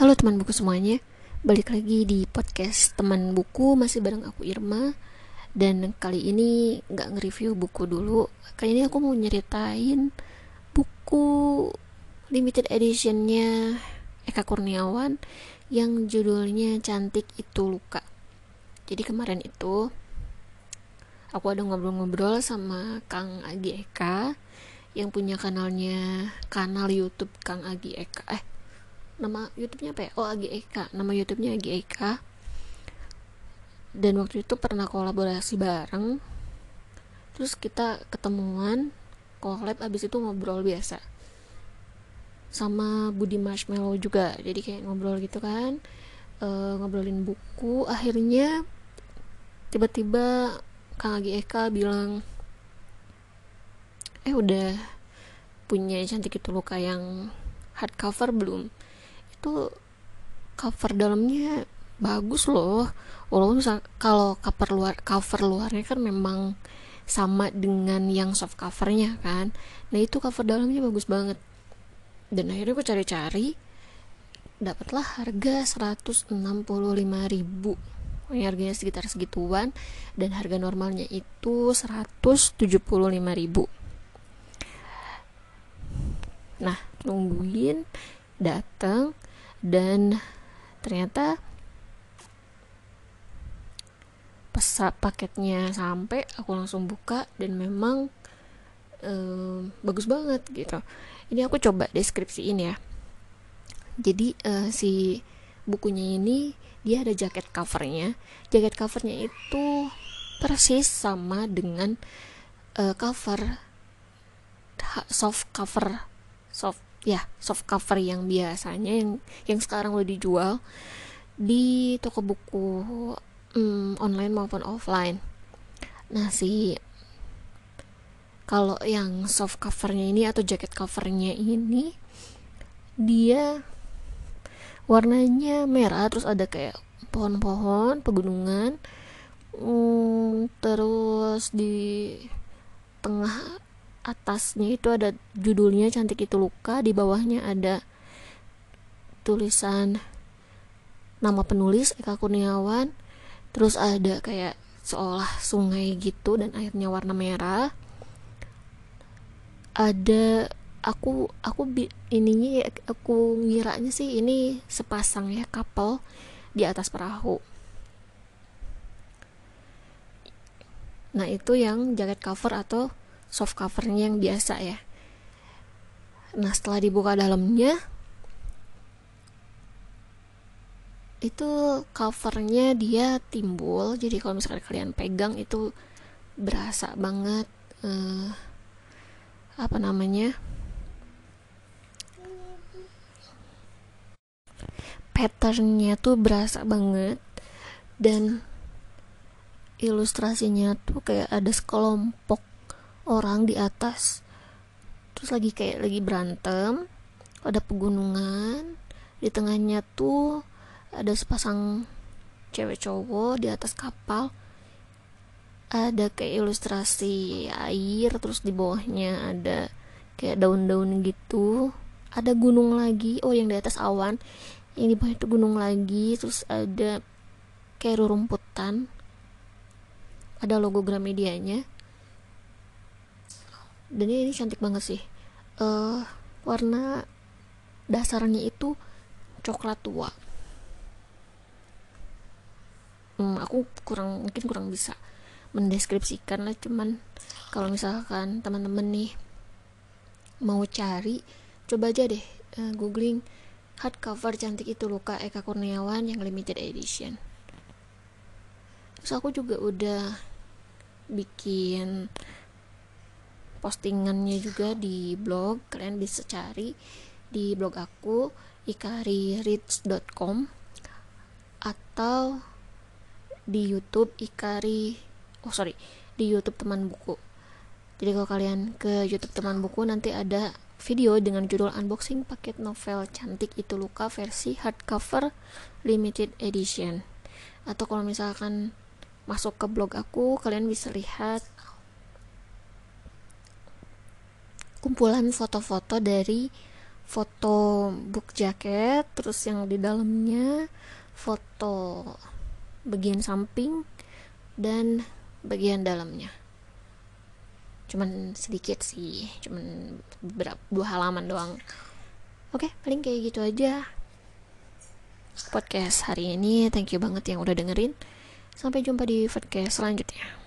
teman buku semuanya, balik lagi di podcast teman buku masih bareng aku Irma dan kali ini nggak nge-review buku dulu. Kali ini aku mau nyeritain buku limited editionnya Eka Kurniawan yang judulnya Cantik Itu Luka. Jadi kemarin itu aku ada ngobrol-ngobrol sama Kang Agi Eka yang punya kanalnya kanal YouTube Kang Agi Eka eh nama YouTube-nya apa ya? Oh Agi Eka. Nama YouTube-nya Agi Eka. Dan waktu itu pernah kolaborasi bareng. Terus kita ketemuan collab abis itu ngobrol biasa. Sama Budi Marshmallow juga. Jadi kayak ngobrol gitu kan. E, ngobrolin buku. Akhirnya tiba-tiba Kang Agi Eka bilang eh udah punya cantik itu luka yang hardcover belum itu cover dalamnya bagus loh. Walaupun kalau cover luar cover luarnya kan memang sama dengan yang soft covernya kan. Nah itu cover dalamnya bagus banget. Dan akhirnya gue cari-cari dapatlah harga 165 ribu. Harganya sekitar segituan dan harga normalnya itu 175 ribu. Nah nungguin datang dan ternyata pas paketnya sampai aku langsung buka dan memang um, bagus banget gitu. Ini aku coba deskripsiin ya. Jadi uh, si bukunya ini dia ada jaket covernya. Jaket covernya itu persis sama dengan uh, cover soft cover soft ya soft cover yang biasanya yang yang sekarang udah dijual di toko buku um, online maupun offline. Nah si kalau yang soft covernya ini atau jaket covernya ini dia warnanya merah terus ada kayak pohon-pohon pegunungan um, terus di tengah atasnya itu ada judulnya cantik itu luka di bawahnya ada tulisan nama penulis Eka Kurniawan terus ada kayak seolah sungai gitu dan airnya warna merah. Ada aku aku ininya aku ngiranya sih ini sepasang ya couple di atas perahu. Nah itu yang jaket cover atau soft covernya yang biasa ya. Nah setelah dibuka dalamnya itu covernya dia timbul. Jadi kalau misalkan kalian pegang itu berasa banget uh, apa namanya? Patternnya tuh berasa banget. Dan ilustrasinya tuh kayak ada sekelompok orang di atas. Terus lagi kayak lagi berantem ada pegunungan di tengahnya tuh ada sepasang cewek cowok di atas kapal. Ada kayak ilustrasi air terus di bawahnya ada kayak daun-daun gitu. Ada gunung lagi oh yang di atas awan. Yang di bawah itu gunung lagi terus ada kayak rerumputan. Ada logo Gramedianya dan ini, cantik banget sih. Uh, warna dasarnya itu coklat tua. Hmm, aku kurang mungkin kurang bisa mendeskripsikan lah cuman kalau misalkan teman-teman nih mau cari coba aja deh uh, googling hardcover cantik itu luka Eka Kurniawan yang limited edition. Terus aku juga udah bikin postingannya juga di blog. Kalian bisa cari di blog aku ikarireads.com atau di YouTube Ikari oh sorry di YouTube teman buku. Jadi kalau kalian ke YouTube teman buku nanti ada video dengan judul unboxing paket novel cantik itu luka versi hardcover limited edition. Atau kalau misalkan masuk ke blog aku kalian bisa lihat kumpulan foto-foto dari foto book jacket terus yang di dalamnya foto bagian samping dan bagian dalamnya. Cuman sedikit sih cuman berapa dua halaman doang. Oke paling kayak gitu aja podcast hari ini. Thank you banget yang udah dengerin. Sampai jumpa di podcast selanjutnya